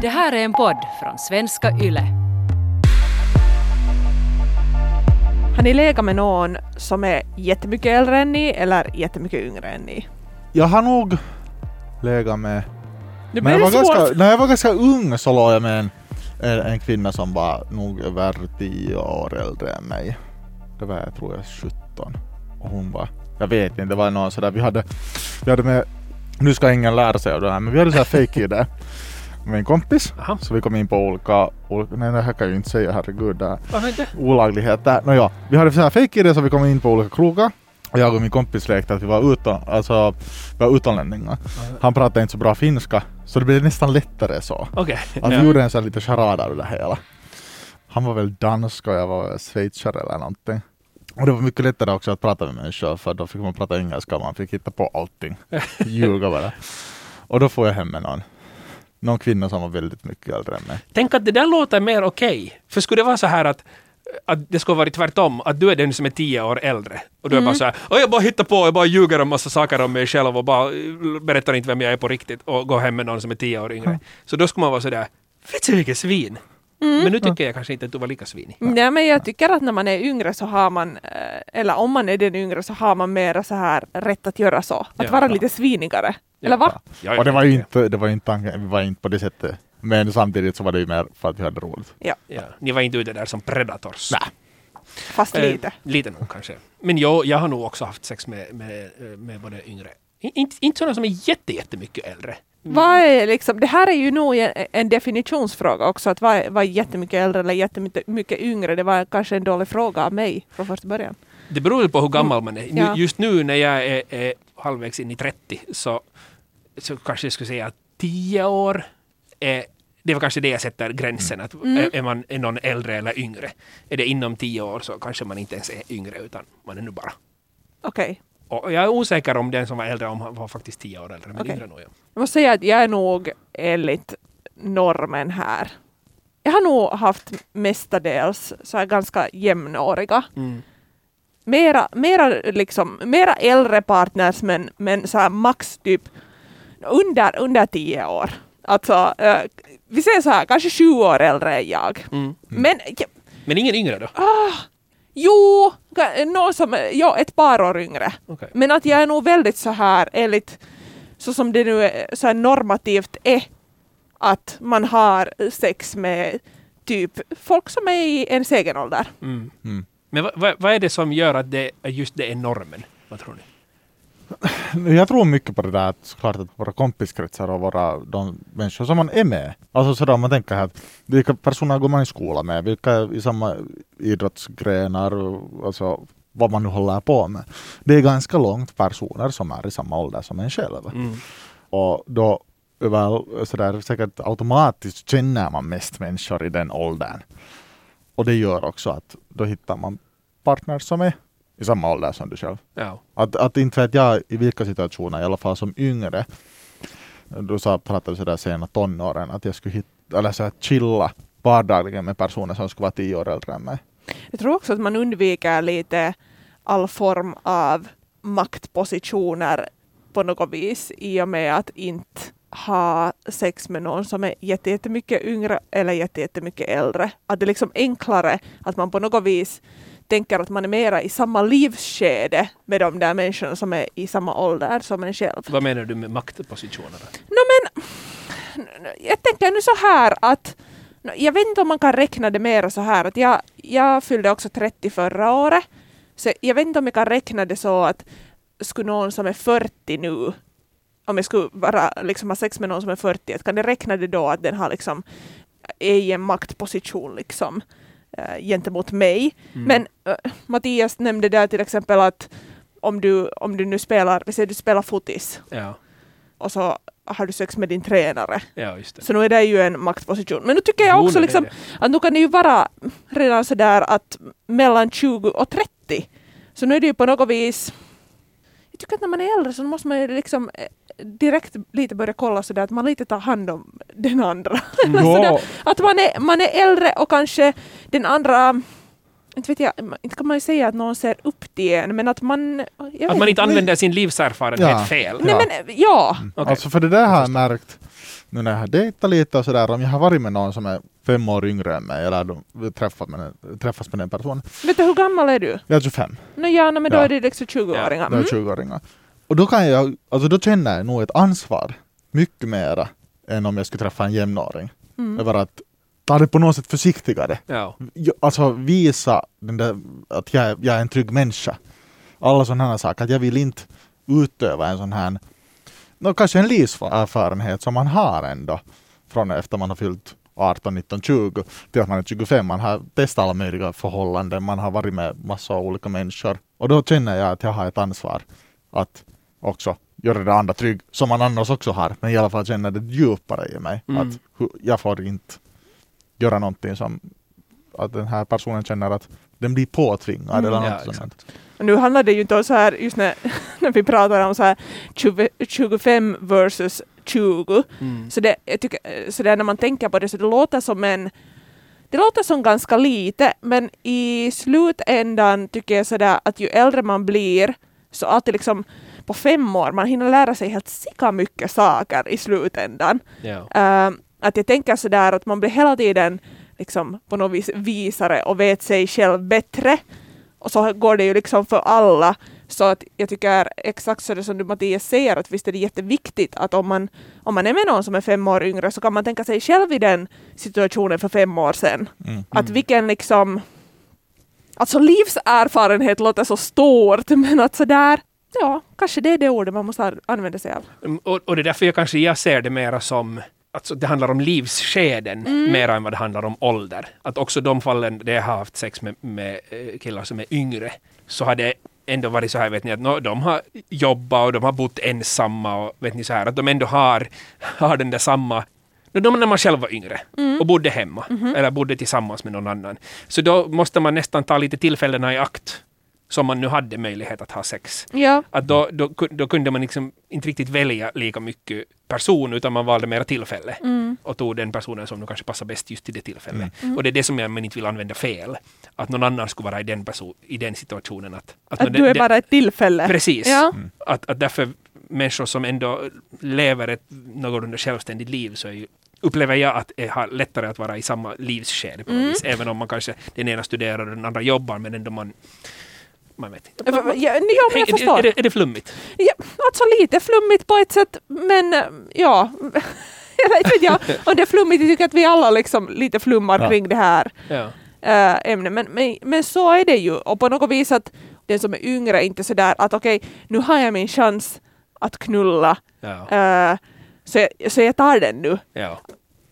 Det här är en podd från svenska YLE. Har ni legat med någon som är jättemycket äldre än ni eller jättemycket yngre än ni? Jag har nog legat med... Nu När jag, blir var svårt. ganska, när jag var ganska ung så låg jag med en, en, en kvinna som var nog över 10 år äldre än mig. Det var jag tror jag 17. Och hon var, jag vet inte, det var någon sådär, vi hade, vi hade med, nu ska ingen lära sig av det här, men vi hade såhär fake ID med en kompis. Jaha. Så vi kom in på olika, olika nej det här kan jag ju inte säga, herregud. Det här Varför inte? olagligheter. Nåja, vi hade så här fake så vi kom in på olika krogar. Och jag och min kompis lekte att vi var, utan, alltså, vi var utomlänningar. Han pratade inte så bra finska, så det blev nästan lättare så. Okej. Att vi Ja. gjorde en sån här lite charad av det hela. Han var väl dansk och jag var schweizare eller någonting. Och det var mycket lättare också att prata med människor för då fick man prata engelska och man fick hitta på allting. Ljuga bara. Och då får jag hem med någon. Någon kvinna som var väldigt mycket äldre än mig. Tänk att det där låter mer okej. För skulle det vara så här att att det skulle varit tvärtom, att du är den som är tio år äldre. Och du är bara så här, "Åh, jag bara hittar på, jag bara ljuger om massa saker om mig själv och bara eh, berättar inte vem jag är på riktigt och går hem med någon som är tio år yngre. Så då skulle man vara sådär, vet du vilket svin? Men nu tycker jag kanske inte att du var lika svinig. Nej, men jag tycker att när man är yngre så har man, eh, eller om man är den yngre så har man mera så här rätt att göra så. Att Ja. vara Ja. lite svinigare. Eller va? Ja, Och det var ju inte, det var inte, tanken- vi var inte på det sättet. Men samtidigt så var det ju mer för att vi hade roligt. Ja, ni var inte ute där som predators. Nej. Fast Eh, lite. lite nog kanske. Men jag, jag har nog också haft sex med, med, eh, med både yngre. In, inte, inte sådana som är jätte, jättemycket äldre. Vad är liksom, det här är ju nog en, en definitionsfråga också, att vad är, vad är jättemycket äldre eller jättemycket mycket yngre? Det var kanske en dålig fråga av mig från första början. Det beror ju på hur gammal man är. Nu, Ja. Just nu när jag är, är halvvägs in i 30 så, så kanske jag skulle säga att 10 år är det var kanske det jag sätter gränsen. Att är, är man är någon äldre eller yngre? Är det inom 10 år så kanske man inte ens är yngre utan man är nu bara. Okej. Och jag är osäker om den som var äldre om han var faktiskt 10 år äldre. Men yngre nog ja. Jag måste säga att jag är nog enligt normen här. Jag har nog haft mestadels så här ganska jämnåriga. Mm. Mera, mera, liksom, mera äldre partners men, men så här max typ under, under tio år. Alltså, eh, vi säger så här, kanske sju år äldre än jag. Mm. Men ja, Men ingen yngre då? Jo, någon som, ja, ett par år yngre. Okej. Men att jag är nog väldigt så här, enligt så som det nu är, så här normativt är, att man har sex med typ folk som är i ens egen ålder. Mm. Mm. Men vad, vad, vad är det som gör att det, just det är normen? Vad tror ni? Jag tror mycket på det där att såklart att våra kompiskretsar och våra de människor som man är med. Alltså sådär om man tänker här att vilka personer går man i skola med? Vilka är i samma idrottsgrenar? Alltså vad man nu håller på med. Det är ganska långt personer som är i samma ålder som en själv. Mm. Och då över, sådär, säkert automatiskt känner man mest människor i den åldern. Och det gör också att då hittar man partners som är i samma ålder som du själv. Ja. Att, att inte vet jag i vilka situationer, i alla fall som yngre, du sa, pratade sådär sena tonåren, att jag skulle hitta, eller så här chilla vardagligen med personer som skulle vara tio år äldre än mig. Jag tror också att man undviker lite all form av maktpositioner på något vis i och med att inte ha sex med någon som är jätte- jättemycket yngre eller jätte- jättemycket äldre. Att det är liksom enklare att man på något vis tänker att man är mera i samma livsskede med de där människorna som är i samma ålder som en själv. Vad menar du med maktpositionerna? No, men, jag tänker nu så här att jag vet inte om man kan räkna det mer så här att jag, jag fyllde också 30 förra året. Så jag vet inte om jag kan räkna det så att skulle någon som är 40 nu, om jag skulle bara liksom ha sex med någon som är 40, att kan det räkna det då att den har liksom är i en maktposition liksom gentemot mig. Mm. Men äh, Mattias nämnde där till exempel att om du, om du nu spelar, vi säger du spelar fotis Ja, och så har du sex med din tränare. ja. Så nu är det ju en maktposition. Men nu tycker jag Jo, också nej, liksom det att nu kan det ju vara redan sådär att mellan 20 och 30. Så nu är det ju på något vis jag tycker att när man är äldre så måste man liksom eh, direkt lite börja kolla sådär att man lite tar hand om den andra. Mm. Sådär, att man är, man är äldre och kanske den andra inte vet jag, inte kan man ju säga att någon ser upp till en, men att man... Jag Att man inte men- använder sin livserfarenhet Ja. fel. Nej Ja. men ja, Okej. Alltså för det där har jag märkt, nu när jag har dejtat lite och sådär, om jag har varit med någon som är fem år yngre än mig eller de träffat med, den- träffats med den personen. Vet du hur gammal är du? Jag är 25. Nå ja, no, men då Ja. är det liksom 20-åringar. Det är Mm. 20-åringar. Och då kan jag, alltså då känner jag nog ett ansvar mycket mera än om jag skulle träffa en jämnåring. Mm. Över att ta det på något sätt försiktigare. Ja. Alltså visa den där, att jag, är- jag är en trygg människa. Alla sådana här saker. Att jag vill inte utöva en sån här, nå, kanske en livserfarenhet som man har ändå. Från efter man har fyllt 18, 19, 20 till att man är 25. Man har testat alla möjliga förhållanden. Man har varit med massa olika människor. Och då känner jag att jag har ett ansvar att också göra det andra trygg, som man annars också har. Men i alla fall känna det djupare i mig. Mm. Att jag får inte göra någonting som att den här personen känner att den blir påtvingad Mm. eller Ja, något sånt. exakt. Och Nu handlar det ju inte om så här, just när, när vi pratar om så här 20, 25 versus 20. Mm. Så, det, jag tycker, så det, när man tänker på det så det låter som en det låter som ganska lite, men i slutändan tycker jag sådär att ju äldre man blir, så alltid liksom på fem år, man hinner lära sig helt sika mycket saker i slutändan. Ja. Eh, att jag tänker sådär att man blir hela tiden liksom på något vis visare och vet sig själv bättre. Och så går det ju liksom för alla. Så att jag tycker exakt så det som du Mattias säger, att visst är det jätteviktigt att om man, om man är med någon som är fem år yngre så kan man tänka sig själv i den situationen för fem år sedan. Mm. Att vilken liksom... Alltså livserfarenhet låter så stort, men att sådär, ja, kanske det är det ordet man måste använda sig av. Mm, Och, och det är därför jag kanske jag ser det mera som Alltså det handlar om livsskeden Mm. mer än vad det handlar om ålder. Att också de fallen där jag har haft sex med, med eh, killar som är yngre så har det ändå varit så här, vet ni, att nå, de har jobbat och de har bott ensamma och vet ni så här, att de ändå har, har den där samma de när man själv var yngre Mm. och bodde hemma Mhm. eller bodde tillsammans med någon annan. Så då måste man nästan ta lite tillfällena i akt som man nu hade möjlighet att ha sex. Ja, Att då, då, då kunde man liksom inte riktigt välja lika mycket person utan man valde mera tillfälle mm. och tog den personen som nu kanske passar bäst just i det tillfället. Mm. Och det är det som jag men inte vill använda fel. Att någon annan skulle vara i den, person, i den situationen. Att, att nå, du är det- bara ett tillfälle. Precis. Ja. Att, att därför människor som ändå lever ett någorlunda självständigt liv så är ju, upplever jag att det har lättare att vara i samma livsskede på något Mm. vis. Även om man kanske den ena studerar och den andra jobbar men ändå man man vet inte. Ja, ja, jag förstår. är, det, är det flummigt? Ja, alltså lite flummigt på ett sätt, men eh, ja. Jag om det är flummigt, jag tycker att vi alla liksom lite flummar Ja. kring det här äh, ämnet. Men, men, men så är det ju. Och på något vis att den som är yngre är inte sådär att okej, nu har jag min chans att knulla, äh, så, jag, så jag tar den nu.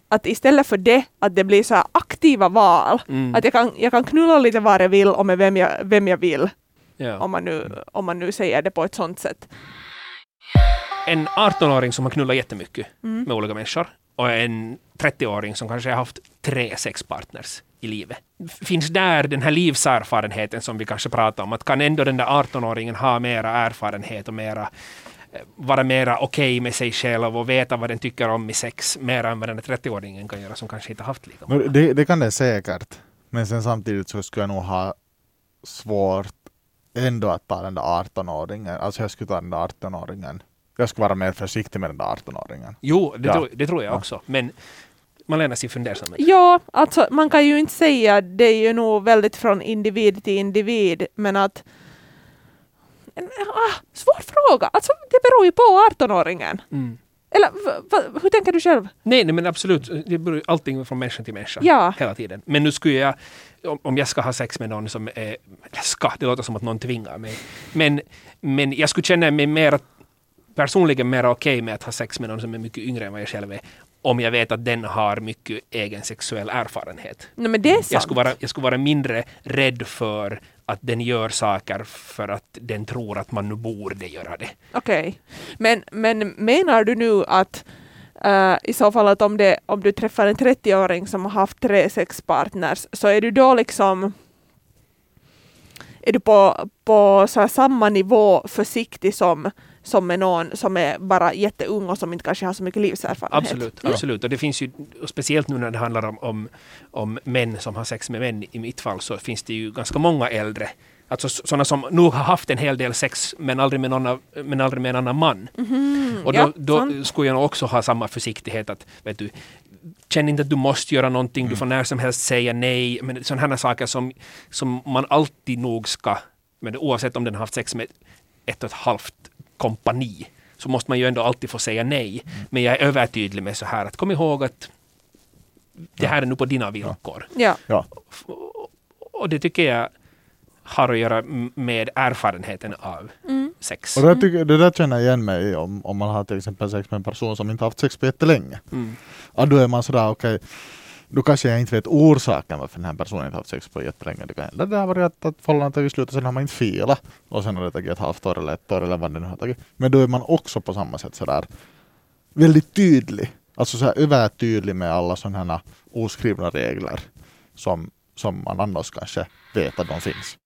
Att istället för det, att det blir så aktiva val. Mm. Att jag kan, jag kan knulla lite var jag vill och med vem jag, vem jag vill. Ja. Om man, nu, om man nu säger det på ett sånt sätt. En 18-åring som har knullat jättemycket Mm. med olika människor och en 30-åring som kanske har haft tre sexpartners i livet. Finns där den här livserfarenheten som vi kanske pratar om? Att kan ändå den där 18-åringen ha mera erfarenhet och mera eh, vara mera okej med sig själv och veta vad den tycker om i sex mer än vad den där 30-åringen kan göra som kanske inte haft lika många. Det, det kan det säkert. Men sen samtidigt så skulle jag nog ha svårt ändå att ta den där 18-åringen. Alltså jag skulle ta den där 18-åringen. Jag skulle vara mer försiktig med den där 18-åringen. Jo, det, Ja. tror, det tror jag Ja. också. Men Malena ser fundersam ut. Ja, alltså man kan ju inte säga, det är ju nog väldigt från individ till individ, men att en, ah, svår fråga. Alltså det beror ju på 18-åringen. Mm. Eller hur tänker du själv? Nej, nej, men absolut. Det beror allting från människa till människa. Ja. Hela tiden. Men nu skulle jag, om, jag ska ha sex med någon som är, ska, det låter som att någon tvingar mig. Men, men jag skulle känna mig mer, personligen mer okej med att ha sex med någon som är mycket yngre än vad jag själv är. Om jag vet att den har mycket egen sexuell erfarenhet. Nej men det är sant. Jag skulle, vara, jag skulle vara mindre rädd för att den gör saker för att den tror att man nu borde göra det. Okej. Men, men menar du nu att Uh, i så fall att om, det, om du träffar en 30-åring som har haft tre sexpartners så är du då liksom är du på, på så här samma nivå försiktig som, som med någon som är bara jätteung och som inte kanske har så mycket livserfarenhet? Absolut, absolut. Och det finns ju, speciellt nu när det handlar om, om, om män som har sex med män, i mitt fall så finns det ju ganska många äldre Alltså sådana som nog har haft en hel del sex men aldrig med, någon av, men aldrig med en annan man. och då, ja, då skulle jag nog också ha samma försiktighet att vet du, känn inte att du måste göra någonting, Mm. du får när som helst säga nej. Men sådana här saker som, som man alltid nog ska, men oavsett om den har haft sex med ett och ett halvt kompani, så måste man ju ändå alltid få säga nej. Mm. Men jag är övertydlig med så här att kom ihåg att det här är nu på dina villkor. Ja. Ja. Och det tycker jag har att göra med erfarenheten av sex. Och det, tycker, det där känner jag igen mig i om, om man har till exempel sex med en person som inte haft sex på jättelänge. Mm. Ja, då är man sådär okej, då kanske jag inte vet orsaken varför den här personen inte haft sex på jättelänge. Det kan hända det har varit att, att förhållandet tagit slut och sen har man inte filat. Och sen har det tagit ett halvt år eller ett år eller vad det nu har tagit. Men då är man också på samma sätt sådär väldigt tydlig. Alltså såhär övertydlig med alla sådana här oskrivna regler som, som man annars kanske vet att de finns.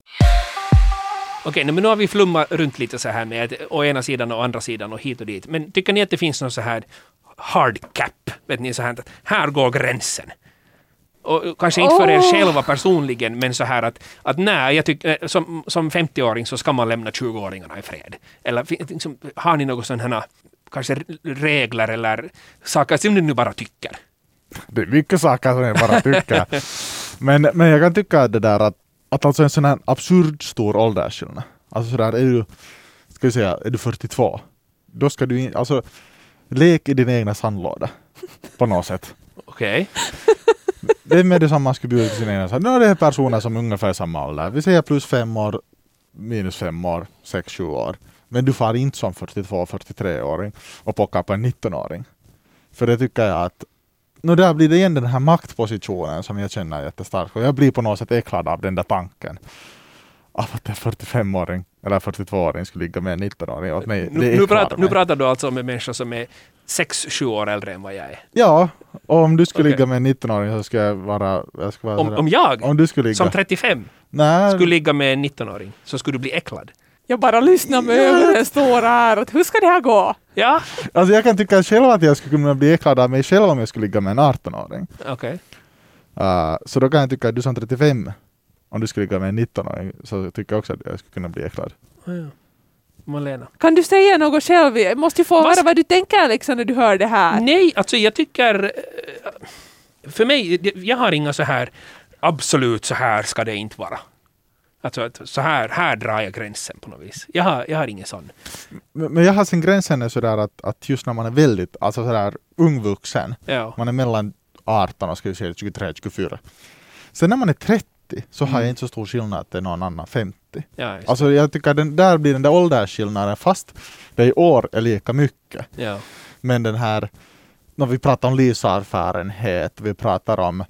Okej, men nu har vi flummat runt lite så här med å ena sidan och andra sidan och hit och dit. Men tycker ni att det finns någon så här hard cap? Vet ni så här att här går gränsen? Och kanske inte för er själva personligen, men så här att, att nej, jag tycker, eh, som, som 50-åring så ska man lämna 20-åringarna i fred. Eller liksom, har ni några sådana här kanske regler eller saker som ni nu bara tycker? Det är mycket saker som jag bara tycker. men, men jag kan tycka att det där att, att alltså en sån här absurd stor åldersskillnad. Alltså sådär, är du, ska vi säga, är du 42? Då ska du in, alltså lek i din egna sandlåda. På något sätt. Okej. Det är med detsamma man skulle bjuda till sina egna. Nu är det personer som är ungefär samma ålder. Vi säger plus fem år, minus fem år, sex, sju år. Men du far inte som 42-43-åring och pockar på en 19-åring. För det tycker jag att nu där blir det igen den här maktpositionen som jag känner jättestarkt. Och jag blir på något sätt äcklad av den där tanken. Av att en 45-åring eller 42-åring skulle ligga med en 19-åring åt mig. det Nu, nu, pratar, nu pratar du alltså om en människa som är 6-7 år äldre än vad jag är. Ja, och om du skulle Okej. ligga med en 19-åring så ska jag vara... Jag ska vara Om, om jag, om du skulle ligga... som 35, Nej, skulle ligga med en 19-åring, så skulle du bli äcklad. Jag bara lyssnar med ögonen stora här. Hur ska det här gå? Ja, Alltså jag kan tycka själv att jag skulle kunna bli äcklad av mig själv om jag skulle ligga med en 18-åring. okej. Uh, så då kan jag tycka att du som 35, om du skulle ligga med en 19-åring, så tycker jag också att jag skulle kunna bli äcklad. Ja, ja. Malena. Kan du säga något själv? Jag måste ju få Vad- höra vad du tänker liksom när du hör det här. Nej, alltså jag tycker... eh, För mig, jag har inga så här absolut så här ska det inte vara. Alltså att så här, här drar jag gränsen på något vis. Jag har, jag har ingen sån. Men men jag har sin gränsen är sådär att, att just när man är väldigt, alltså sådär ungvuxen, Ja. man är mellan 18 och ska vi säga 23, 24. Sen när man är 30 så har jag inte så stor skillnad är någon annan 50. Ja. Alltså jag tycker att den där blir den där åldersskillnaden fast det i år är lika mycket. ja. Men den här, när vi pratar om livserfarenhet, vi pratar om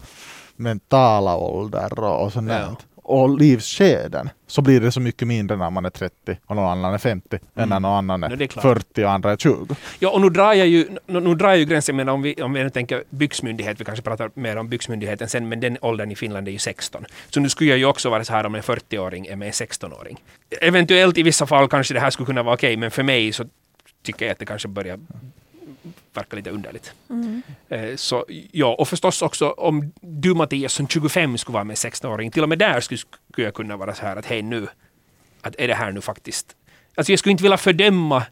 mentala ålder och, och sånt Ja. Och livsskeden, så blir det så mycket mindre när man är 30 och någon annan är 50 än när någon annan Mm. Ja, det är är klart. 40 och andra är 20. ja, och nu drar jag ju, nu, nu drar jag ju gränsen, men om vi, om vi nu tänker byxmyndighet, vi kanske pratar mer om byxmyndigheten sen, men den åldern i Finland är ju 16. Så nu skulle jag ju också vara så här om en 40-åring är med en 16-åring. Eventuellt i vissa fall kanske det här skulle kunna vara okej, men för mig så tycker jag att det kanske börjar verka lite underligt. Eh, Så ja, och förstås också om du Mattias som 25 skulle vara med en 16-åring, till och med där skulle, jag kunna vara så här att hej nu, att är det här nu faktiskt... Alltså jag skulle inte vilja fördöma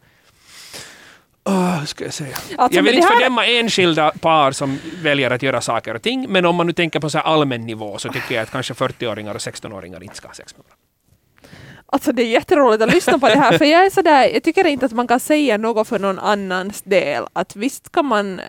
hur ska jag säga? Alltså, jag vill inte här- fördöma enskilda par som väljer att göra saker och ting, men om man nu tänker på så här allmän nivå så tycker jag att kanske 40-åringar och 16-åringar inte ska ha sex med varandra. Alltså det är jätteroligt att lyssna på det här, för jag är sådär, jag tycker inte att man kan säga något för någon annans del. Att visst kan man,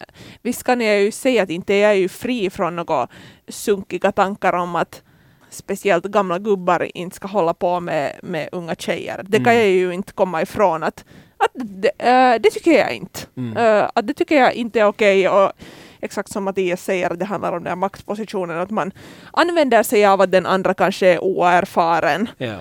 visst kan jag ju säga att inte jag är ju fri från några sunkiga tankar om att speciellt gamla gubbar inte ska hålla på med, med unga tjejer. Det kan Mm. jag ju inte komma ifrån att, att det, äh, det tycker jag inte. Mm. Äh, att det tycker jag inte är okej. och exakt som Mattias säger, det handlar om den här maktpositionen, att man använder sig av att den andra kanske är oerfaren Ja.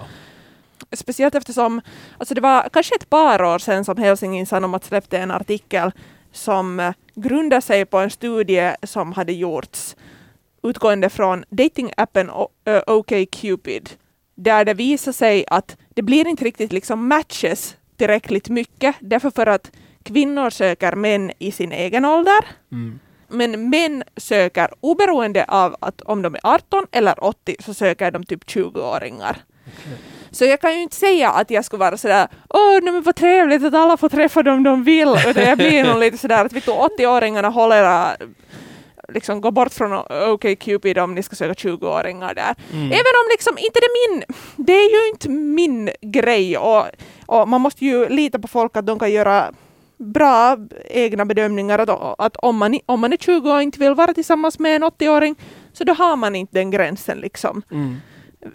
Speciellt eftersom alltså det var kanske ett par år sedan som Helsingin Sanomat släppte en artikel som eh, grundar sig på en studie som hade gjorts utgående från datingappen ö, OkCupid där det visar sig att det blir inte riktigt liksom matches tillräckligt mycket därför för att kvinnor söker män i sin egen ålder Mm. men män söker oberoende av att om de är 18 eller 80 så söker de typ 20-åringar. Så jag kan ju inte säga att jag skulle vara sådär åh, nej, men vad trevligt att alla får träffa dem de vill, utan jag blir nog lite sådär att vi tog 80-åringarna håller liksom gå bort från OkCupid om ni ska söka 20-åringar där. Mm. Även om liksom inte det är min, det är ju inte min grej och, och man måste ju lita på folk att de kan göra bra egna bedömningar att, att om, man, om man är 20 och inte vill vara tillsammans med en 80-åring så då har man inte den gränsen liksom Mm.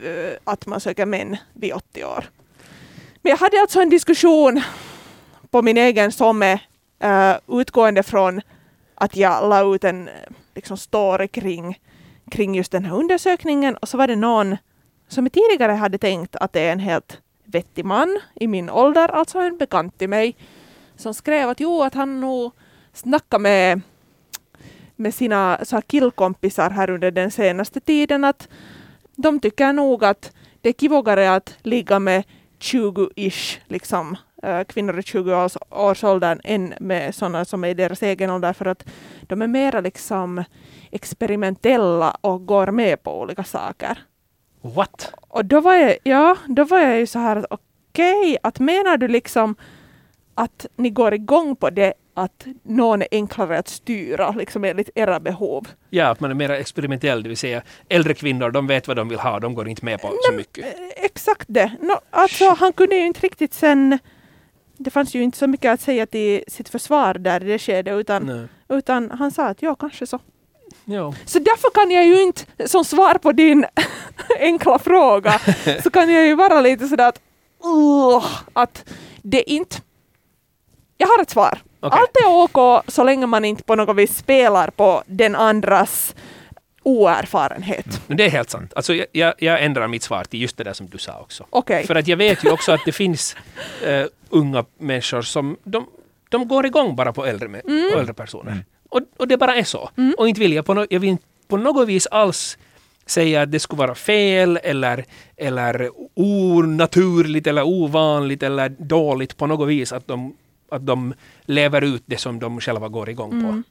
Eh, att man söker män vid 80 år. Men jag hade alltså en diskussion på min egen somme uh, utgående från att jag la ut en eh, liksom, story kring, kring just den här undersökningen och så var det någon som jag tidigare hade tänkt att det är en helt vettig man i min ålder, alltså en bekant till mig, som skrev att jo, att han nog snackade med, med sina så här killkompisar här under den senaste tiden att de tycker nog att det är kivogare att ligga med 20-ish liksom, äh, kvinnor i 20-årsåldern än med sådana som är i deras egen ålder för att de är mera liksom experimentella och går med på olika saker. What? Och då var jag, ja, då var jag ju så här att okej, att menar du liksom att ni går igång på det att någon är enklare att styra liksom enligt era behov? Ja, att man är mer experimentell, det vill säga äldre kvinnor, de vet vad de vill ha, de går inte med på så mycket. Eh, Exakt det. No, alltså, han kunde ju inte riktigt sen... Det fanns ju inte så mycket att säga till sitt försvar där i det skedet utan, Nej. utan han sa att ja, kanske så. Ja. Så därför kan jag ju inte, som svar på din enkla fråga, så kan jag ju vara lite sådär att, uh, att det inte... Jag har ett svar. Okej. Allt är OK så länge man inte på något vis spelar på den andras oerfarenhet. Men det är helt sant. Alltså, jag, jag, ändrar mitt svar till just det där som du sa också. Okej. För att jag vet ju också att det finns eh, unga människor som de, de går igång bara på äldre, med, på äldre personer. Och, och det bara är så. Och inte vill jag, på no, jag vill inte på något vis alls säga att det skulle vara fel eller, eller onaturligt eller ovanligt eller dåligt på något vis att de, att de lever ut det som de själva går igång på.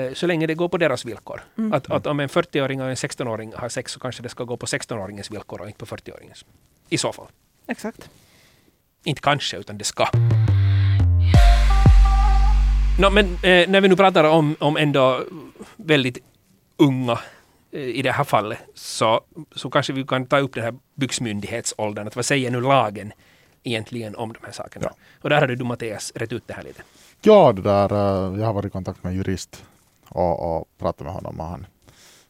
Eh, Så länge det går på deras villkor. Att, att om en 40-åring och en 16-åring har sex så kanske det ska gå på 16-åringens villkor och inte på 40-åringens. I så fall. Exakt. Inte kanske, utan det ska. Nå, men eh, när vi nu pratar om, om ändå väldigt unga eh, i det här fallet så, så kanske vi kan ta upp den här byxmyndighetsåldern. Att vad säger nu lagen egentligen om de här sakerna? Ja. Och där hade du Mattias rätt ut det här lite. Ja, det där, eh, jag har varit i kontakt med en jurist och, och pratat med honom och han,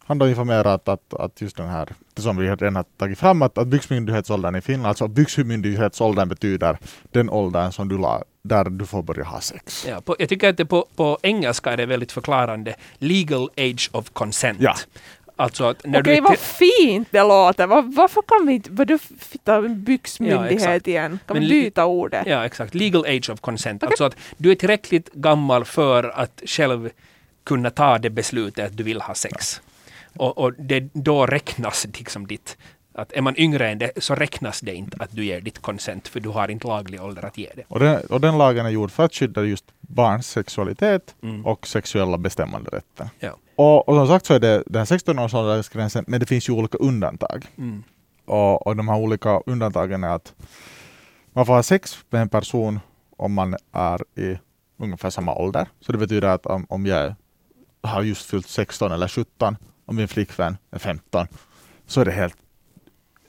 han har informerat att, att just den här, det som vi redan har tagit fram, att, att byxmyndighetsåldern i Finland, alltså byxmyndighetsåldern betyder den åldern som du la, där du får börja ha sex. Ja, på, jag tycker att det på, på engelska är det väldigt förklarande. Legal age of consent. Ja. Alltså att när Okej, du vad fint det låter. Var, varför kan vi inte... Vadå fitta Ja, byxmyndighet exakt. igen? Kan Men vi byta ordet? Ja, exakt. Legal age of consent. Alltså att du är tillräckligt gammal för att själv kunna ta det beslutet att du vill ha sex. Och, och det då räknas liksom ditt... Att är man yngre än det så räknas det inte att du ger ditt consent för du har inte laglig ålder att ge det. Och den, och den lagen är gjord för att skydda just barns sexualitet Mm. och sexuella bestämmanderätten. Ja. Och, och som sagt så är det den 16-årsåldersgränsen, men det finns ju olika undantag. Mm. Och, och de här olika undantagen är att man får ha sex med en person om man är i ungefär samma ålder. Så det betyder att om, om jag har just fyllt 16 eller 17 och min flickvän är 15 så är det helt,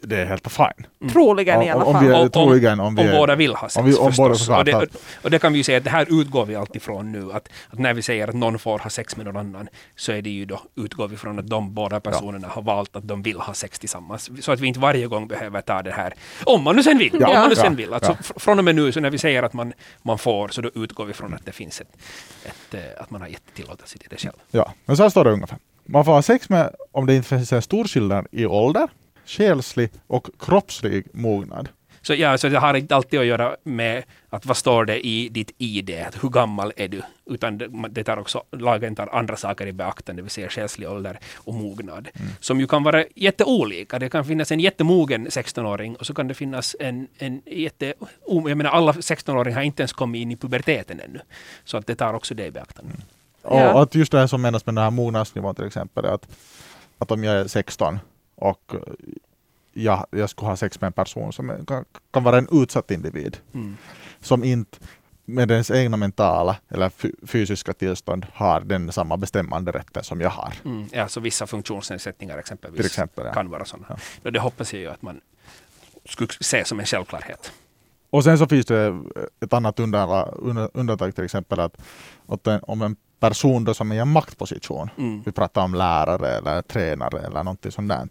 det är helt fine. Troligen i alla Om, fall. om vi är, Om- troligen om vi Om är, båda vill ha sex om vi- om båda förstås. såklart och, det, och det kan vi ju säga att det här utgår vi alltid från nu. Att, att när vi säger att någon får ha sex med någon annan så är det ju då, utgår vi från att de båda personerna har valt att de vill ha sex tillsammans. Så att vi inte varje gång behöver ta det här, om man nu sen vill. Ja. Om man nu Ja. sen vill. Alltså, Ja. fr- Från och med nu, så när vi säger att man, man får, så då utgår vi från att det finns ett, ett eh, att man har gett tillåtelse till det själv. Ja, men så här står det ungefär. Man får ha sex med om det inte finns en stor skillnad i ålder, själslig och kroppslig mognad. Så ja, så det har inte alltid att göra med att vad står det i ditt ID, att hur gammal är du? Utan det, tar också, lagen tar andra saker i beaktande, det vill säga själslig ålder och mognad. Som ju kan vara jätteolika. Det kan finnas en jättemogen 16-åring och så kan det finnas en, en jätte... Jag menar alla 16-åringar har inte ens kommit in i puberteten ännu. Så att det tar också det i beaktande. Och Ja. att just det här som menas med den här mognadsnivån till exempel, är att, att om jag är 16 och eh, jag, jag skulle ha sex med en person som kan, kan vara en utsatt individ. Mm. Som inte med dens egna mentala eller fy- fysiska tillstånd har den samma bestämmande rätten som jag har. Mm. Ja, så vissa funktionsnedsättningar exempelvis exempel, ja. kan vara sådana. Ja. Det hoppas jag ju att man skulle se som en självklarhet. Och sen så finns det ett annat undantag, undantag till exempel att, att om en person då som är i en maktposition, Mm. vi pratar om lärare eller tränare eller någonting sånt där.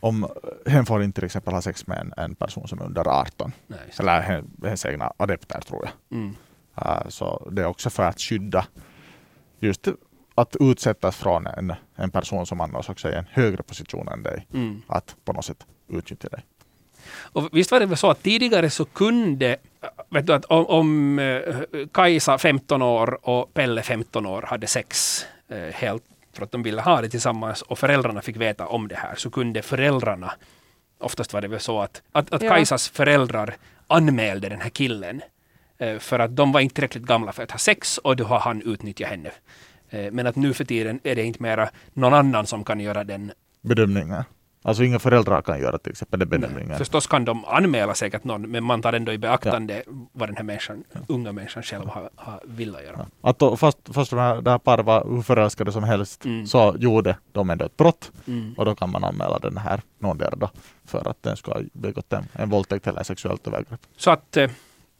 Om hen får inte till exempel ha sex med en, en person som är under 18, Nej, eller hen, hens egna adepter tror jag. Mm. Uh, så det är också för att skydda just att utsättas från en, en person som annars också är i en högre position än dig, Mm. att på något sätt utnyttja dig. Och visst var det väl så att tidigare så kunde, vet du att om, om eh, Kajsa 15 år och Pelle 15 år hade sex eh, helt för att de ville ha det tillsammans och föräldrarna fick veta om det här så kunde föräldrarna, oftast var det väl så att, att, att Ja. Kajsas föräldrar anmälde den här killen eh, för att de var inte tillräckligt gamla för att ha sex och då har han utnyttjat henne. Eh, Men att nu för tiden är det inte mera någon annan som kan göra den Bedömningar. Alltså inga föräldrar kan göra till exempel den bedömningen. Förstås kan de anmäla säkert någon, men man tar ändå i beaktande vad den här människan, unga människan själv har, har vill göra. Ja. Att då, fast, fast de här, det här paret var hur förälskade som helst Mm. så gjorde de ändå ett brott Mm. och då kan man anmäla den här någondera då för att den ska ha begått en, en våldtäkt eller sexuellt övergrepp. Så att eh,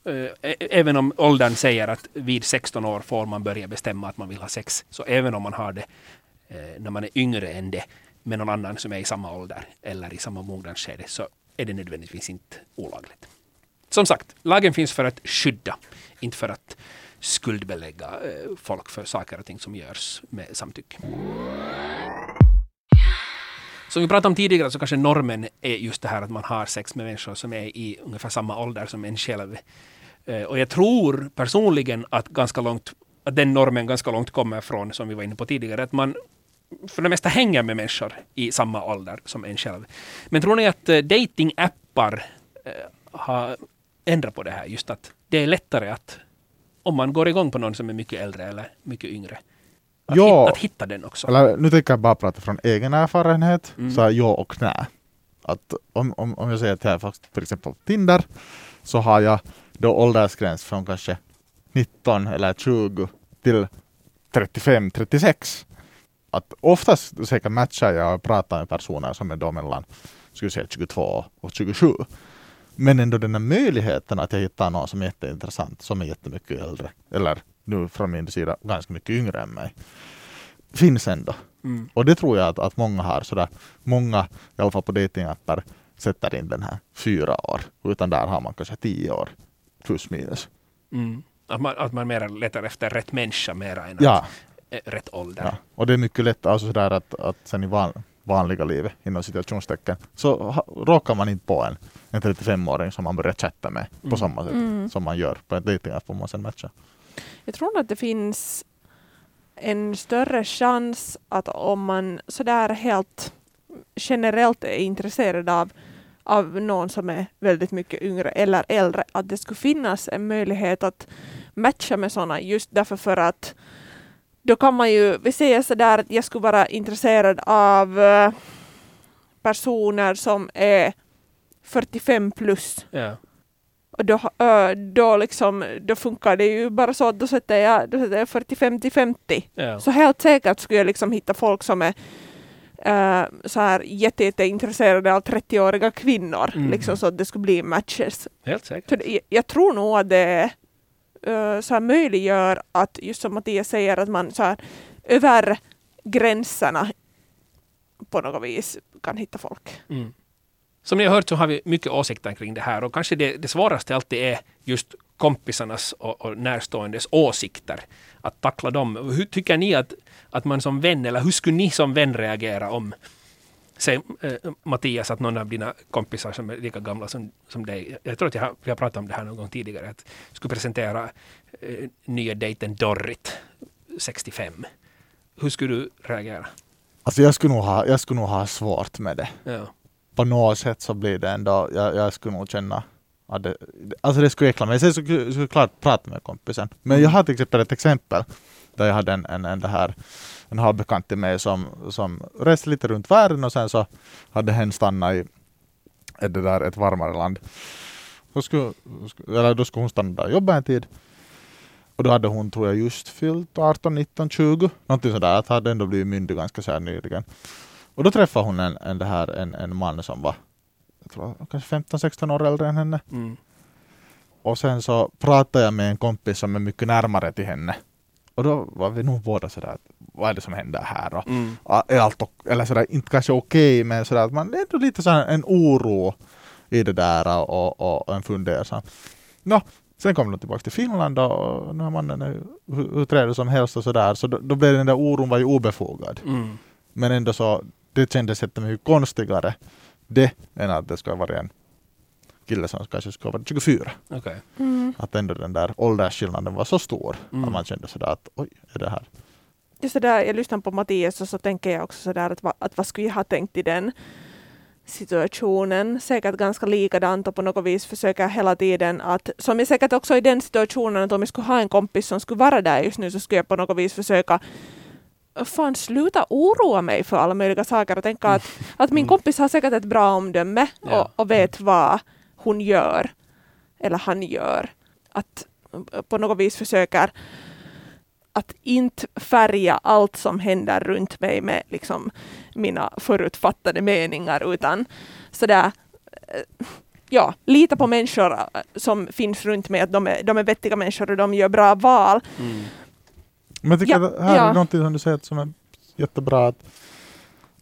eh, även om åldern säger att vid 16 år får man börja bestämma att man vill ha sex, så även om man har det eh, när man är yngre än det med någon annan som är i samma ålder eller i samma mognadsskede så är det nödvändigtvis inte olagligt. Som sagt, lagen finns för att skydda, inte för att skuldbelägga eh, folk för saker och ting som görs med samtycke. Som vi pratade om tidigare så kanske normen är just det här att man har sex med människor som är i ungefär samma ålder som en själv. Eh, och jag tror personligen att, ganska långt, att den normen ganska långt kommer från, som vi var inne på tidigare, att man för det mesta hänger med människor i samma ålder som en själv. Men tror ni att eh, datingappar eh, har ändrat på det här? Just att det är lättare att om man går igång på någon som är mycket äldre eller mycket yngre. Att, Ja. hitta, att hitta den också. Eller nu tänker jag bara prata från egen erfarenhet, Mm. så ja och nej. Att om, om, om jag säger att jag har till exempel Tinder så har jag då åldersgräns från kanske 19 eller 20 till 35, 36. Att oftast säkert matchar jag och pratar med personer som är då mellan skulle säga 22 och 27. Men ändå den här möjligheten att jag hittar någon som är jätteintressant, som är jättemycket äldre, eller nu från min sida ganska mycket yngre än mig, finns ändå. Mm. Och det tror jag att, att många har sådär, många i alla fall på datingappar sätter in den här fyra år, utan där har man kanske tio år plus minus. Mm. Att man, att man mera letar efter rätt människa mera än Ja, att, rätt ålder. ja. och det är mycket lätt alltså sådär att, att sen i van, vanliga livet, inom situationstecken, så ha, råkar man inte på en, en 35-åring som man börjar chatta med på Mm. samma sätt Mm. som man gör på en datingapp om man sen matchar. Jag tror att det finns en större chans att om man sådär helt generellt är intresserad av, av någon som är väldigt mycket yngre eller äldre, att det skulle finnas en möjlighet att matcha med sådana just därför för att då kan man ju, vi säger sådär att jag skulle vara intresserad av eh, personer som är 45 plus. Ja. Och då, ö, då, liksom, då funkar det ju bara så att då sätter jag, då sätter jag 45 till 50. Ja. Så helt säkert skulle jag liksom hitta folk som är äh, så här jätte, jätteintresserade av 30-åriga kvinnor. Mm. Liksom, så att det skulle bli matches. Helt säkert. Så det, jag- tror nog att det så här möjliggör att, just som Mattias säger, att man så här, över gränserna på något vis kan hitta folk. Mm. Som ni har hört så har vi mycket åsikter kring det här och kanske det, det svåraste alltid är just kompisarnas och, och närståendes åsikter. Att tackla dem. Hur tycker ni att, att man som vän, eller hur skulle ni som vän reagera om Säg eh, Mattias att någon av dina kompisar som är lika gamla som, som dig, jag tror att jag har, vi har pratat om det här någon gång tidigare, att skulle presentera eh, nya dejten Dorrit, 65. Hur skulle du reagera? Alltså jag skulle nog ha, jag skulle nog ha svårt med det. Ja. på något sätt så blir det ändå, jag, jag skulle nog känna att det, alltså det skulle äckla mig. Sen skulle jag såklart prata med kompisen. Men jag har till exempel ett exempel där jag hade en, en, en, det här, en halvbekant till mig som, som reste lite runt världen och sen så hade hen stannat i, det där ett varmare land. Då skulle, eller då skulle hon stanna där och jobba en tid. Och då hade hon, tror jag, just fyllt 18, 19, 20. Någonting sådär. Att hade ändå blivit myndig ganska så här nyligen. Och då träffade hon en, en, det här, en, en man som var jag tror, kanske 15-16 år äldre än henne. Mm. Och sen så pratade jag med en kompis som är mycket närmare till henne. Och då var vi nog båda sådär, att vad är det som händer här? Och, Mm. allt, eller sådär, inte kanske okej, men sådär att man är ändå lite sådär en oro i det där och, och, och en fundersam. Nå, sen kom de tillbaka till Finland och nu är mannen är hur hur trevlig som helst och sådär, så då, då blev den där oron var ju obefogad. Mm. Men ändå så, det kändes jättemycket konstigare det än att det skulle vara en kille som kanske skulle vara 24. Okej. Mm. Att ändå den där åldersskillnaden var så stor Mm. att man kände sådär att oj, är det här? Just det där, jag lyssnar på Mattias och så tänker jag också sådär att, va, att vad skulle jag ha tänkt i den situationen. Säkert ganska likadant och på något vis försöker hela tiden att, som jag säkert också i den situationen att om jag skulle ha en kompis som skulle vara där just nu så skulle jag på något vis försöka fan sluta oroa mig för alla möjliga saker och tänka att, att min Mm. kompis har säkert ett bra omdöme och, och vet vad hon gör eller han gör. Att på något vis försöker att inte färga allt som händer runt mig med liksom mina förutfattade meningar utan sådär eh, ja, lita på människor eh, som finns runt mig, att de är, de är vettiga människor och de gör bra val. Mm. Men jag tycker Ja, att här ja. är någonting som du säger som är jättebra att,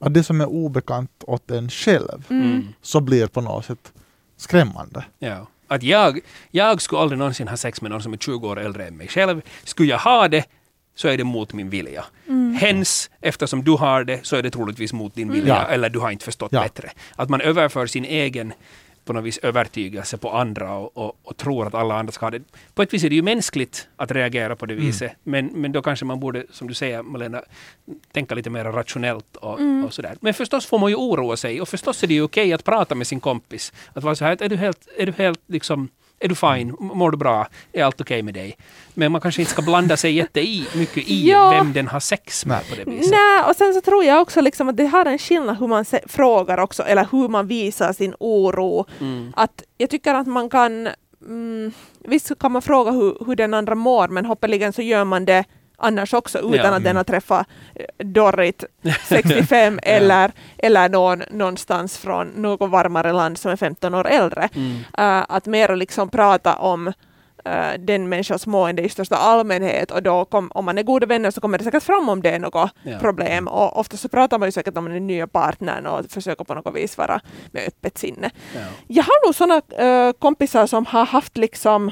att det som är obekant åt en själv. Mm. så blir på något sätt skrämmande. Ja. Att jag, jag skulle aldrig någonsin ha sex med någon som är 20 år äldre än mig själv. Skulle jag ha det så är det mot min vilja. Mm. Hens, eftersom du har det så är det troligtvis mot din vilja Ja. eller du har inte förstått Ja. bättre. Att man överför sin egen på något vis övertygelse på andra och, och, och tror att alla andra ska ha det. På ett vis är det ju mänskligt att reagera på det Mm. viset, men, men då kanske man borde, som du säger Malena, tänka lite mer rationellt och, Mm. och sådär. Men förstås får man ju oroa sig och förstås är det ju okej att prata med sin kompis. Att vara så här, är du helt, är du helt liksom är du fine? Mår du bra? Är allt okej med dig? Men man kanske inte ska blanda sig jätte i, Ja. vem den har sex med på det viset. Nej, och sen så tror jag också liksom att det har en skillnad hur man frågar också, eller hur man visar sin oro. Mm. Att jag tycker att man kan, mm, visst kan man fråga hur, hur den andra mår, men hoppeligen så gör man det annars också utan Ja. att den har träffat eh, Dorrit 65 eller, eller någon någonstans från något varmare land som är 15 år äldre. Mm. Eh, att mer liksom prata om eh, den människans mående i största allmänhet och då kom, om man är goda vänner så kommer det säkert fram om det är något Ja. problem och ofta så pratar man ju säkert om den nya partnern och försöker på något vis vara med öppet sinne. Ja. Jag har nog sådana eh, kompisar som har haft liksom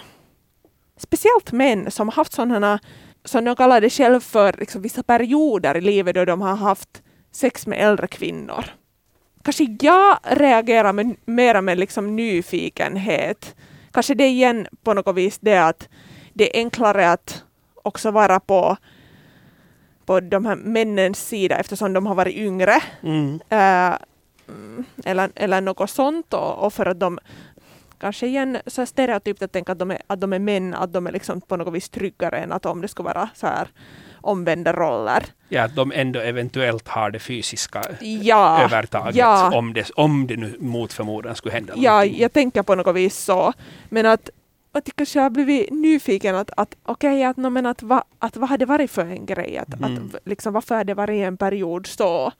speciellt män som har haft sådana som de kallar det själv för liksom, vissa perioder i livet då de har haft sex med äldre kvinnor. Kanske jag reagerar med, mera med liksom nyfikenhet. Kanske det igen på något vis det att det är enklare att också vara på, på de här männens sida eftersom de har varit yngre. Mm. Mm, eller, eller något sånt och, och för att de kanske igen så stereotypt att tänka att de, är, att de är män, att de är liksom på något vis tryggare än att om det skulle vara så här omvända roller. Ja, att de ändå eventuellt har det fysiska Ja, övertaget ja. om, det, om det nu mot förmodan skulle hända ja, någonting. jag tänker på något vis så. Men att, att jag kanske har blivit nyfiken att, att okej, att, no, men att, va, att vad har det varit för en grej? Att, Mm. att, liksom, varför har det varit en period så?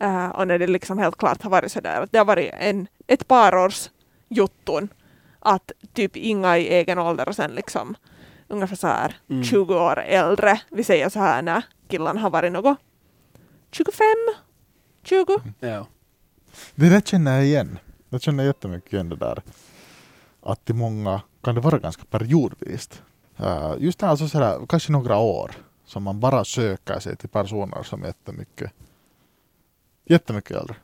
Eh, och när det liksom helt klart har varit sådär att det har varit en, ett par års jotton att typ inga i egen ålder och sen liksom ungefär så här Mm. 20 år äldre. Vi säger så här när killarna har varit något 25, 20. Ja. Det där känner jag igen. Jag känner jättemycket igen det där. Att i många kan det vara ganska periodvist. Uh, just det, alltså sådär, kanske några år som man bara söker sig till personer som är jättemycket, jättemycket äldre.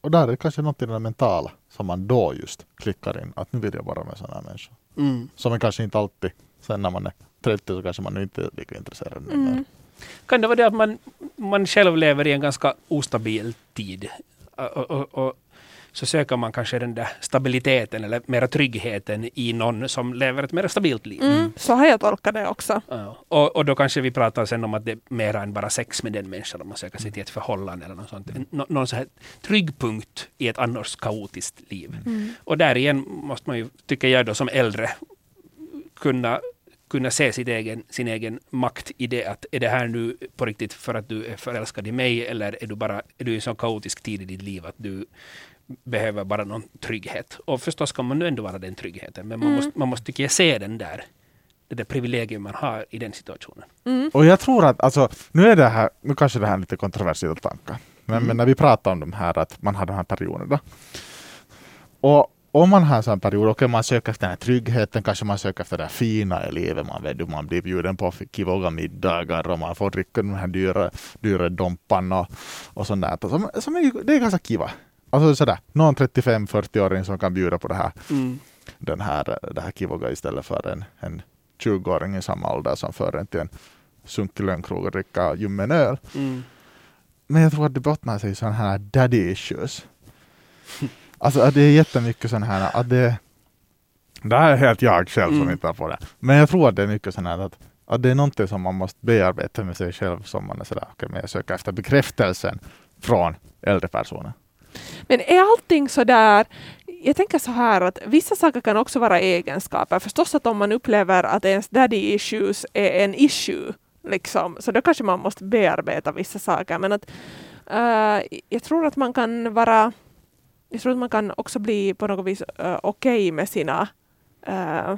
Och där är det kanske något i det mentala som man då just klickar in. Att nu vill jag vara med sådana här människor. Mm. Som man kanske inte alltid, sen när man är 30 så kanske man inte är lika intresserad. Mm. Kan det vara det att man, man själv lever i en ganska ostabil tid? Och, och, och, så söker man kanske den där stabiliteten eller mera tryggheten i någon som lever ett mer stabilt liv. Mm, så har jag tolkat det också. Ja. Och, och då kanske vi pratar sen om att det är mer än bara sex med den människan om man söker sig till ett förhållande eller något sånt. Nå, någon så här trygg punkt i ett annars kaotiskt liv. Mm. Och där igen måste man ju, tycker jag då som äldre, kunna kunna se sin egen, sin egen makt i det att är det här nu på riktigt för att du är förälskad i mig eller är du bara är du i en så kaotisk tid i ditt liv att du behöver bara någon trygghet. Och förstås kan man nu ändå vara den tryggheten men man, Mm. måste, man måste tycker jag se den där det där privilegium man har i den situationen. Mm. Och jag tror att, alltså, nu är det här, nu kanske det här är lite kontroversiella tankar, men, Mm. men när vi pratar om de här, att man har de här perioderna. Och om man har en sån period, okej man söker efter den här tryggheten, kanske man söker efter det här fina i livet, man vet du, man blir bjuden på kivoga middagar och man får dricka de här dyra, dyra dompan och, och sånt där. Som, som är, det är ganska kiva. Alltså sådär, någon 35-40-åring som kan bjuda på det här, den här, det här kivoga istället för en, en 20-åring i samma ålder som för en till en sunkig lönnkrog och dricka ljummen öl. Mm. Men jag tror att det bottnar sig i sådana här daddy issues. Alltså det är jättemycket sådana här, att det, det här är helt jag själv som Mm. hittar på det. Men jag tror att det är mycket sådana här att, att det är någonting som man måste bearbeta med sig själv som man är sådär, okej men jag söker efter bekräftelsen från äldre personer. Men är allting så där jag tänker så här att vissa saker kan också vara egenskaper. Förstås att om man upplever att ens daddy issues är en issue, liksom, så då kanske man måste bearbeta vissa saker. Men att uh, jag tror att man kan vara jag tror att man kan också bli på något vis uh, okej med sina uh,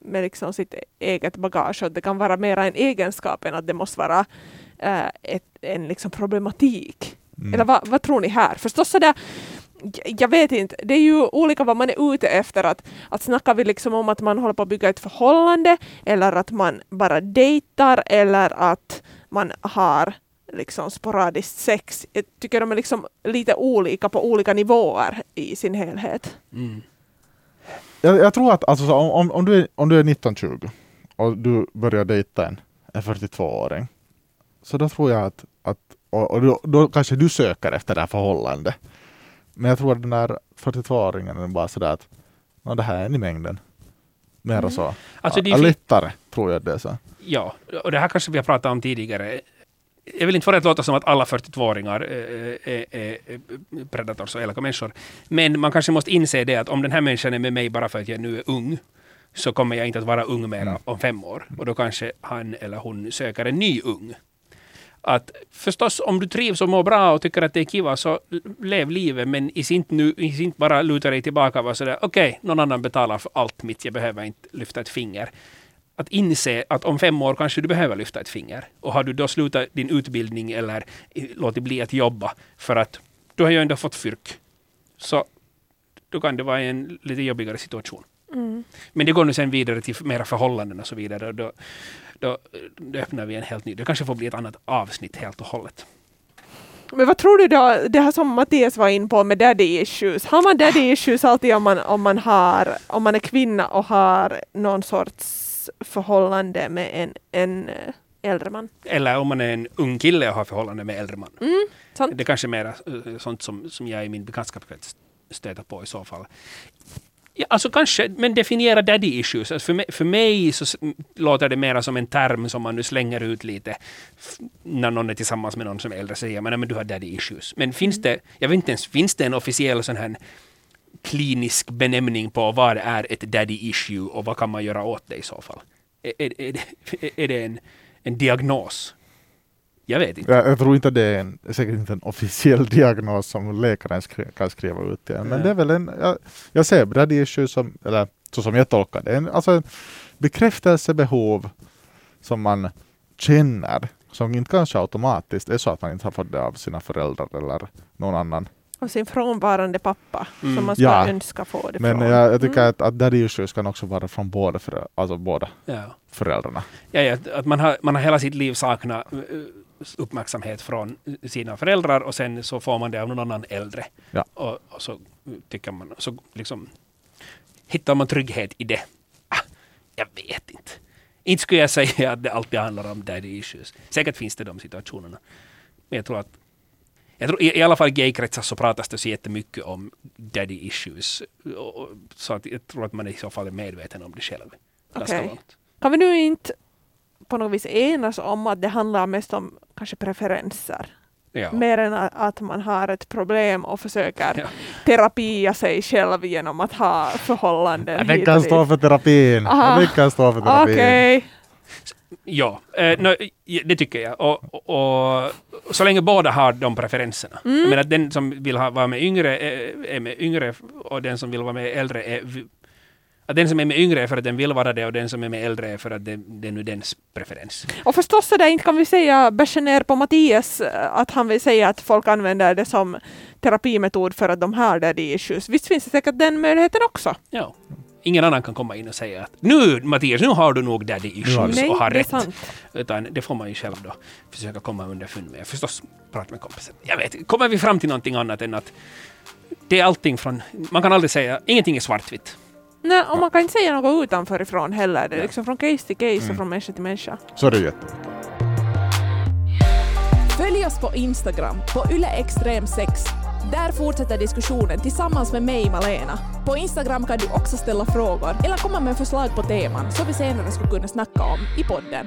med liksom sitt eget bagage. Och det kan vara mera en egenskap än att det måste vara uh, ett, en liksom problematik. Mm. Eller vad, vad tror ni här? Förstås sådär, jag vet inte, det är ju olika vad man är ute efter. Att, att snackar vi liksom om att man håller på att bygga ett förhållande eller att man bara dejtar eller att man har liksom sporadiskt sex. Jag tycker de är liksom lite olika på olika nivåer i sin helhet. Mm. Jag, jag tror att alltså, så om, om, om, du är, om du är 19-20 och du börjar dejta en, en 42-åring, så då tror jag att, att och, och då, då kanske du söker efter det här förhållandet. Men jag tror att den där 42-åringen är bara sådär att "Nå, det här är en i mängden. Mer Mm. så. Alltså, ja, lättare tror jag det är så. Ja, och det här kanske vi har pratat om tidigare. Jag vill inte få det att låta som att alla 42-åringar eh, är, är, är predators och elaka människor. Men man kanske måste inse det att om den här människan är med mig bara för att jag nu är ung, så kommer jag inte att vara ung mera Mm. om fem år. Och då kanske han eller hon söker en ny ung. Att förstås, om du trivs och mår bra och tycker att det är kiva, så lev livet, men i sin nu, i bara luta dig tillbaka och vara sådär, okej, någon annan betalar för allt mitt, jag behöver inte lyfta ett finger att inse att om fem år kanske du behöver lyfta ett finger. Och har du då slutat din utbildning eller låtit bli att jobba för att du har ju ändå fått fyrk. Så då kan det vara en lite jobbigare situation. Mm. Men det går nu sen vidare till mera förhållanden och så vidare. Och då, då, då öppnar vi en helt ny. Det kanske får bli ett annat avsnitt helt och hållet. Men vad tror du då, det här som Mattias var in på med daddy issues. Har man daddy issues alltid om man, om man, har, om man är kvinna och har någon sorts förhållande med en, en eh, äldre man? Eller om man är en ung kille och har förhållande med äldre man. Mm, sant? Det är kanske är mera eh, sånt som, som jag i min bekantskapskrets stöter på i så fall. Ja, alltså kanske, men definiera daddy issues. Alltså för, mig, för mig så låter det mera som en term som man nu slänger ut lite när någon är tillsammans med någon som är äldre säger man "Nej, men du har daddy issues. Men finns det, jag vet inte ens, finns det en officiell sån här klinisk benämning på vad är ett daddy issue och vad kan man göra åt det i så fall? Är, är, är, det- är det en, en diagnos? Jag vet inte. Jag, jag tror inte det är en, säkert inte en officiell diagnos som läkaren skri, kan skriva ut till en. Men Ja. det är väl en, jag, jag ser daddy issues som, eller så som jag tolkar det, en, alltså en bekräftelsebehov som man känner, som inte kanske automatiskt är så att man inte har fått det av sina föräldrar eller någon annan. Och sin frånvarande pappa Mm. som man skulle Ja. önska få det Men från. jag, jag tycker Mm. att, att daddy issues kan också vara från båda, föräldrar, alltså båda Ja. föräldrarna. Ja, ja, att man har, man har hela sitt liv saknat uppmärksamhet från sina föräldrar och sen så får man det av någon annan äldre. Ja. Och, och så tycker man, så liksom hittar man trygghet i det. Ah, jag vet inte. Inte skulle jag säga att det alltid handlar om daddy issues. Säkert finns det de situationerna. Men jag tror att Jag tror, i, I alla fall i gaykretsar så pratas det så jättemycket om daddy issues. Och, och, så att jag tror att man i så fall är medveten om det själv. Långt. Kan vi nu inte på något vis enas om att det handlar mest om kanske preferenser? Ja. Mer än att man har ett problem och försöker Ja. terapia sig själv genom att ha förhållanden Den hit kan stå för terapin. Den kan stå för terapin. Okej. Ja, eh, no, det tycker jag. Och, och, och så länge båda har de preferenserna. Mm. Jag menar, den som vill ha, vara med yngre är, är med yngre och den som vill vara med äldre är... Att den som är med yngre är för att den vill vara det och den som är med äldre är för att det, det är nu dens preferens. Och förstås så där inte kan vi säga bärsa ner på Mattias eh, att han vill säga att folk använder det som terapimetod för att de har daddy issues. Visst finns det säkert den möjligheten också. Ja. Ingen annan kan komma in och säga att nu Mattias, nu har du nog daddy issues Nej, och har rätt. sant. Utan det får man ju själv då försöka komma underfund med. Förstås prata med kompisen. Jag vet, kommer vi fram till någonting annat än att det är allting från... Man kan aldrig säga, ingenting är svartvitt. Nej, och man kan inte säga något utanför ifrån heller. Det är liksom från case till case Mm. och från människa till människa. Så är det jättebra. Följ oss på Instagram, på yleextrem6. Där fortsätter diskussionen tillsammans med mig, Malena. På Instagram kan du också ställa frågor eller komma med förslag på teman som vi senare skulle kunna snacka om i podden.